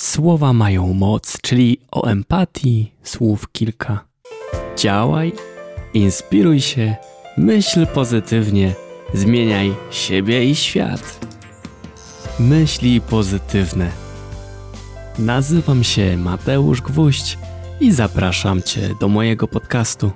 Słowa mają moc, czyli o empatii słów kilka. Działaj, inspiruj się, myśl pozytywnie, zmieniaj siebie i świat. Myśli pozytywne. Nazywam się Mateusz Gwóźdź i zapraszam Cię do mojego podcastu.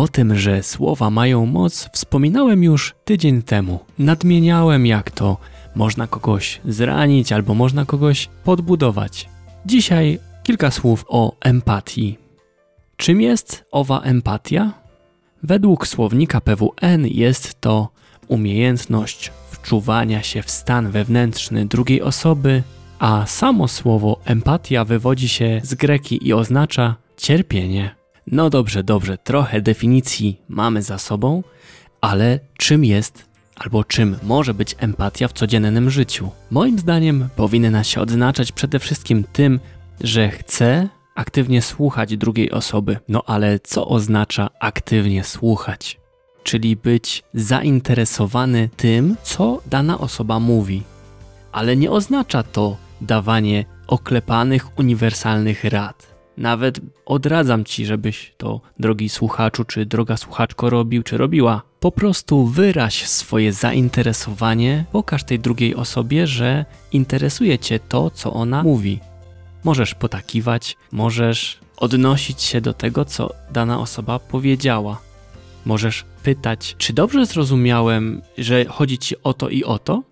O tym, że słowa mają moc, wspominałem już tydzień temu. Nadmieniałem, jak to można kogoś zranić albo można kogoś podbudować. Dzisiaj kilka słów o empatii. Czym jest owa empatia? Według słownika PWN jest to umiejętność wczuwania się w stan wewnętrzny drugiej osoby, a samo słowo empatia wywodzi się z greki i oznacza cierpienie. No dobrze, dobrze, trochę definicji mamy za sobą, ale czym jest albo czym może być empatia w codziennym życiu? Moim zdaniem powinna się odznaczać przede wszystkim tym, że chce aktywnie słuchać drugiej osoby. No ale co oznacza aktywnie słuchać? Czyli być zainteresowany tym, co dana osoba mówi. Ale nie oznacza to dawanie oklepanych, uniwersalnych rad. Nawet odradzam ci, żebyś to, drogi słuchaczu, czy droga słuchaczko, robił, czy robiła. Po prostu wyraź swoje zainteresowanie, pokaż tej drugiej osobie, że interesuje cię to, co ona mówi. Możesz potakiwać, możesz odnosić się do tego, co dana osoba powiedziała. Możesz pytać, czy dobrze zrozumiałem, że chodzi ci o to i o to?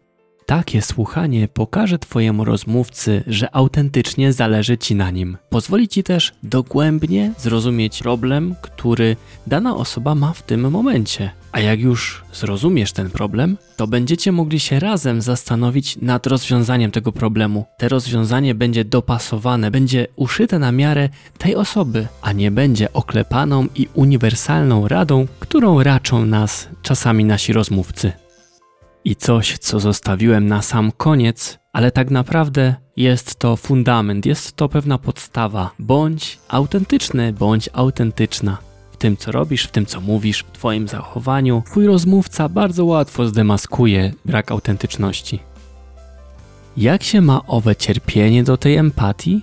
Takie słuchanie pokaże Twojemu rozmówcy, że autentycznie zależy Ci na nim. Pozwoli Ci też dogłębnie zrozumieć problem, który dana osoba ma w tym momencie. A jak już zrozumiesz ten problem, to będziecie mogli się razem zastanowić nad rozwiązaniem tego problemu. Te rozwiązanie będzie dopasowane, będzie uszyte na miarę tej osoby, a nie będzie oklepaną i uniwersalną radą, którą raczą nas czasami nasi rozmówcy. I coś, co zostawiłem na sam koniec, ale tak naprawdę jest to fundament, jest to pewna podstawa. Bądź autentyczny, bądź autentyczna. W tym, co robisz, w tym, co mówisz, w Twoim zachowaniu, Twój rozmówca bardzo łatwo zdemaskuje brak autentyczności. Jak się ma owe cierpienie do tej empatii?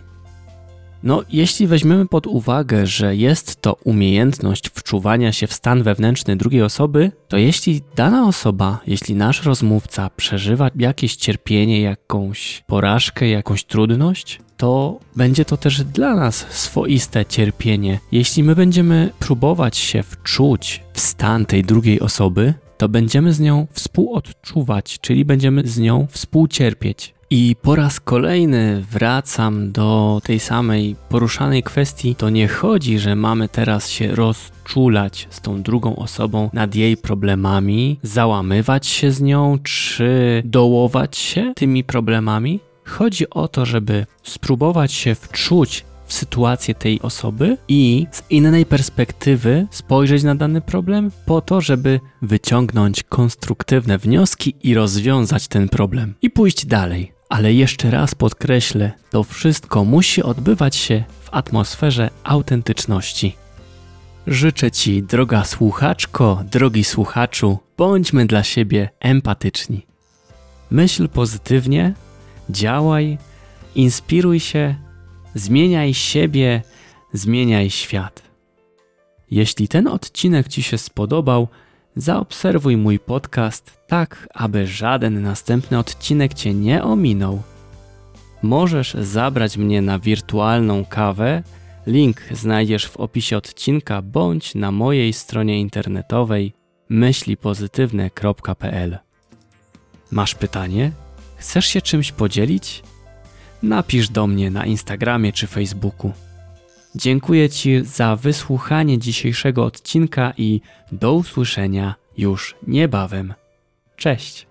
No, jeśli weźmiemy pod uwagę, że jest to umiejętność wczuwania się w stan wewnętrzny drugiej osoby, to jeśli dana osoba, jeśli nasz rozmówca przeżywa jakieś cierpienie, jakąś porażkę, jakąś trudność, to będzie to też dla nas swoiste cierpienie. Jeśli my będziemy próbować się wczuć w stan tej drugiej osoby, to będziemy z nią współodczuwać, czyli będziemy z nią współcierpieć. I po raz kolejny wracam do tej samej poruszanej kwestii. To nie chodzi, że mamy teraz się rozczulać z tą drugą osobą nad jej problemami, załamywać się z nią, czy dołować się tymi problemami. Chodzi o to, żeby spróbować się wczuć w sytuację tej osoby i z innej perspektywy spojrzeć na dany problem, po to, żeby wyciągnąć konstruktywne wnioski i rozwiązać ten problem i pójść dalej. Ale jeszcze raz podkreślę, to wszystko musi odbywać się w atmosferze autentyczności. Życzę Ci, droga słuchaczko, drogi słuchaczu, bądźmy dla siebie empatyczni. Myśl pozytywnie, działaj, inspiruj się, zmieniaj siebie, zmieniaj świat. Jeśli ten odcinek Ci się spodobał, Zaobserwuj mój podcast tak, aby żaden następny odcinek Cię nie ominął. Możesz zabrać mnie na wirtualną kawę. Link znajdziesz w opisie odcinka bądź na mojej stronie internetowej myślipozytywne.pl. Masz pytanie? Chcesz się czymś podzielić? Napisz do mnie na Instagramie czy Facebooku. Dziękuję Ci za wysłuchanie dzisiejszego odcinka i do usłyszenia już niebawem. Cześć!